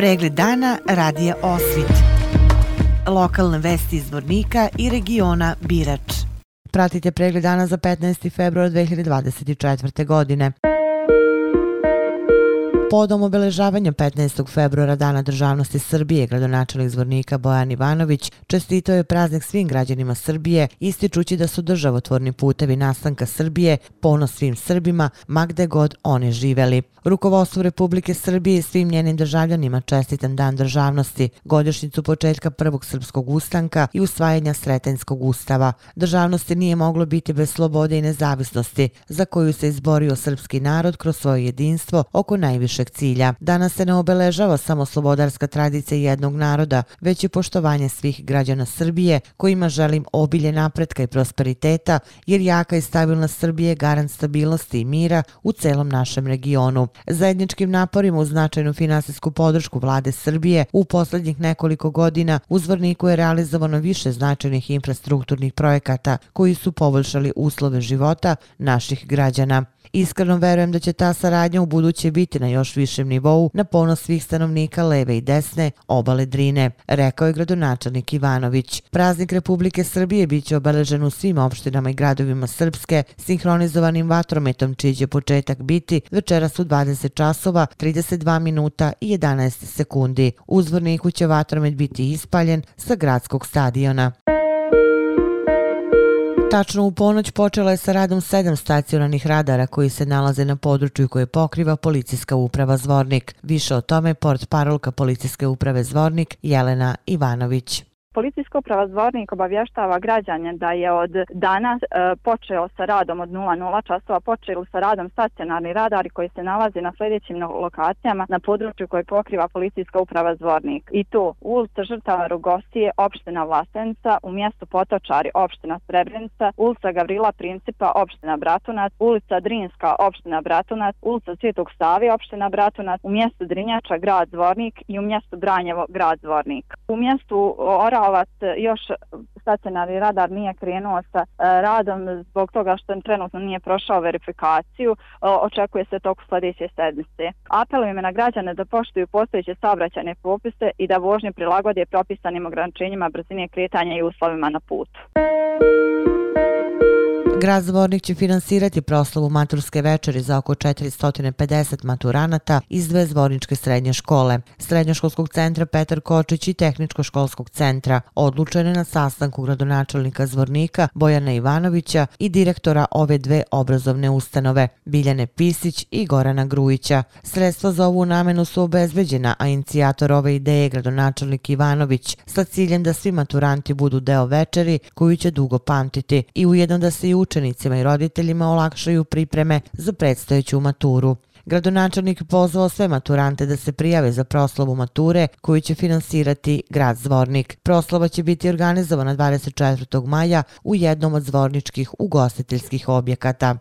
Pregled dana radija Osvit. Lokalne vesti iz Vornika i regiona Birač. Pratite pregled dana za 15. februar 2024. godine. Podom obeležavanja 15. februara Dana državnosti Srbije, gradonačelnik zvornika Bojan Ivanović čestito je praznik svim građanima Srbije, ističući da su državotvorni putevi nastanka Srbije ponos svim Srbima, ma gde god oni živeli. Rukovodstvo Republike Srbije i svim njenim državljanima čestitan Dan državnosti, godišnjicu početka prvog srpskog ustanka i usvajanja Sretenskog ustava. Državnosti nije moglo biti bez slobode i nezavisnosti, za koju se izborio srpski narod kroz svoje jedinstvo oko najviše našeg cilja. Danas se ne obeležava samo slobodarska tradicija jednog naroda, već i poštovanje svih građana Srbije kojima želim obilje napretka i prosperiteta, jer jaka i stabilna Srbije je garant stabilnosti i mira u celom našem regionu. Zajedničkim naporima u značajnu finansijsku podršku vlade Srbije u poslednjih nekoliko godina u Zvorniku je realizovano više značajnih infrastrukturnih projekata koji su poboljšali uslove života naših građana. Iskreno verujem da će ta saradnja u buduće biti na još višem nivou na ponos svih stanovnika leve i desne obale Drine, rekao je gradonačelnik Ivanović. Praznik Republike Srbije bit će obeležen u svim opštinama i gradovima Srpske, sinhronizovanim vatrometom čiji će početak biti večeras u 20 časova, 32 minuta i 11 sekundi. U zvorniku će vatromet biti ispaljen sa gradskog stadiona. Tačno u ponoć počela je sa radom sedam stacionarnih radara koji se nalaze na području koje pokriva policijska uprava Zvornik. Više o tome port parolka policijske uprave Zvornik Jelena Ivanović. Policijska uprava Zvornik obavještava građanje da je od danas e, počeo sa radom od 00 časova, počeli sa radom stacionarni radari koji se nalazi na sljedećim lokacijama na području koje pokriva Policijska uprava Zvornik. I to ulica Žrtava Rugosije, opština Vlasenca, u mjestu Potočari, opština Srebrenica, ulica Gavrila Principa, opština Bratunac, ulica Drinska, opština Bratunac, ulica Svjetog Savi, opština Bratunac, u mjestu Drinjača, grad Zvornik i u mjestu Branjevo, grad Zvornik. U mjestu Ora Karlovac e, još stacionarni radar nije krenuo sa e, radom zbog toga što trenutno nije prošao verifikaciju. E, očekuje se toku sljedeće sedmice. Apelujemo na građane da poštuju postojeće saobraćane popise i da vožnje prilagode propisanim ograničenjima brzine kretanja i uslovima na putu. Grad Zvornik će finansirati proslavu maturske večeri za oko 450 maturanata iz dve zvorničke srednje škole, Srednjoškolskog centra Petar Kočić i Tehničko-školskog centra, odlučene na sastanku gradonačelnika Zvornika Bojana Ivanovića i direktora ove dve obrazovne ustanove, Biljane Pisić i Gorana Grujića. Sredstva za ovu namenu su obezbeđena, a inicijator ove ideje je gradonačelnik Ivanović sa ciljem da svi maturanti budu deo večeri koju će dugo pamtiti i ujedno da se i učenicima i roditeljima olakšaju pripreme za predstojeću maturu. Gradonačelnik pozvao sve maturante da se prijave za proslavu mature koju će finansirati grad Zvornik. Proslava će biti organizovana 24. maja u jednom od zvorničkih ugostiteljskih objekata.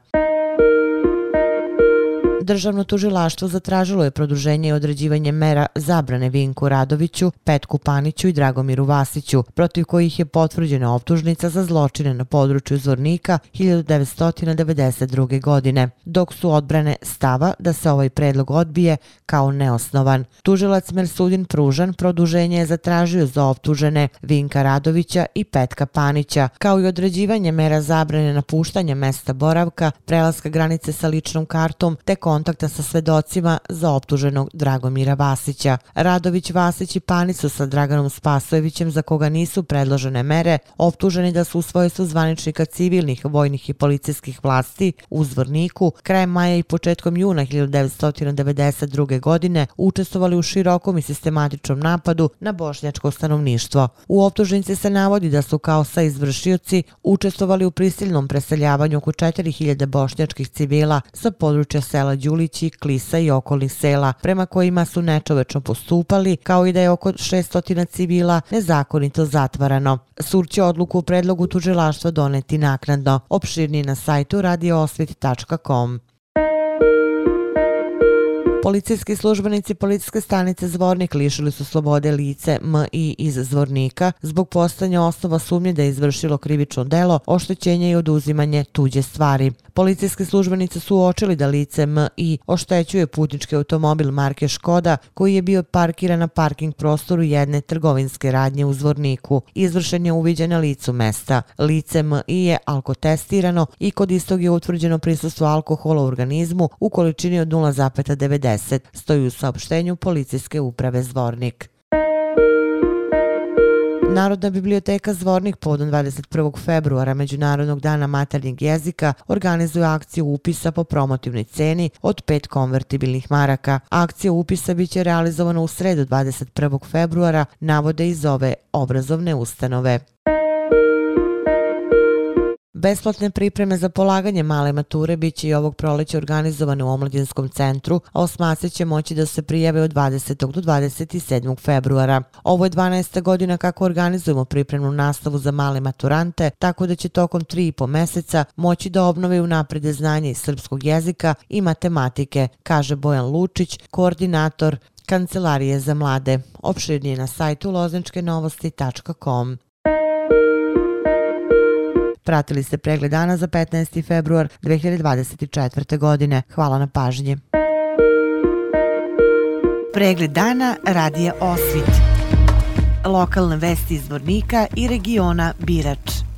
Državno tužilaštvo zatražilo je produženje i određivanje mera zabrane Vinku Radoviću, Petku Paniću i Dragomiru Vasiću, protiv kojih je potvrđena optužnica za zločine na području Zvornika 1992. godine, dok su odbrane stava da se ovaj predlog odbije kao neosnovan. Tužilac Mersudin Pružan produženje je zatražio za optužene Vinka Radovića i Petka Panića, kao i određivanje mera zabrane napuštanja mesta boravka, prelaska granice sa ličnom kartom, te kontakta sa svedocima za optuženog Dragomira Vasića. Radović, Vasić i Panicu sa Draganom Spasojevićem za koga nisu predložene mere, optuženi da su u svojstvu zvaničnika civilnih, vojnih i policijskih vlasti u Zvorniku krajem maja i početkom juna 1992. godine učestvovali u širokom i sistematičnom napadu na bošnjačko stanovništvo. U optužnici se navodi da su kao sa izvršioci učestvovali u prisilnom preseljavanju oko 4000 bošnjačkih civila sa područja sela Đulići, Klisa i okolnih sela, prema kojima su nečovečno postupali, kao i da je oko 600 civila nezakonito zatvarano. Sur će odluku u predlogu tužilaštva doneti naknadno. Opširni na sajtu radioosvit.com. Policijski službenici policijske stanice Zvornik lišili su slobode lice M.I. iz Zvornika zbog postanja osnova sumnje da je izvršilo krivično delo, oštećenje i oduzimanje tuđe stvari. Policijski službenici su uočili da lice M.I. oštećuje putnički automobil marke Škoda koji je bio parkiran na parking prostoru jedne trgovinske radnje u Zvorniku. Izvršen je uviđen na licu mesta. Lice M.I. je alkotestirano i kod istog je utvrđeno prisustvo alkohola u organizmu u količini od 0,90, stoji u saopštenju policijske uprave Zvornik. Narodna biblioteka Zvornik povodom 21. februara Međunarodnog dana maternjeg jezika organizuje akciju upisa po promotivnoj ceni od pet konvertibilnih maraka. Akcija upisa biće realizovana u sredu 21. februara, navode iz ove obrazovne ustanove. Besplatne pripreme za polaganje male mature biće i ovog proleća organizovane u Omladinskom centru, a osmace će moći da se prijave od 20. do 27. februara. Ovo je 12. godina kako organizujemo pripremnu nastavu za male maturante, tako da će tokom 3,5 meseca moći da obnove u naprede znanje iz srpskog jezika i matematike, kaže Bojan Lučić, koordinator Kancelarije za mlade. Opširnije na sajtu lozničkenovosti.com. Pratili ste pregled dana za 15. februar 2024. godine. Hvala na pažnji. Pregled dana radija Osvit. Lokalne vesti iz Vornika i regiona Birač.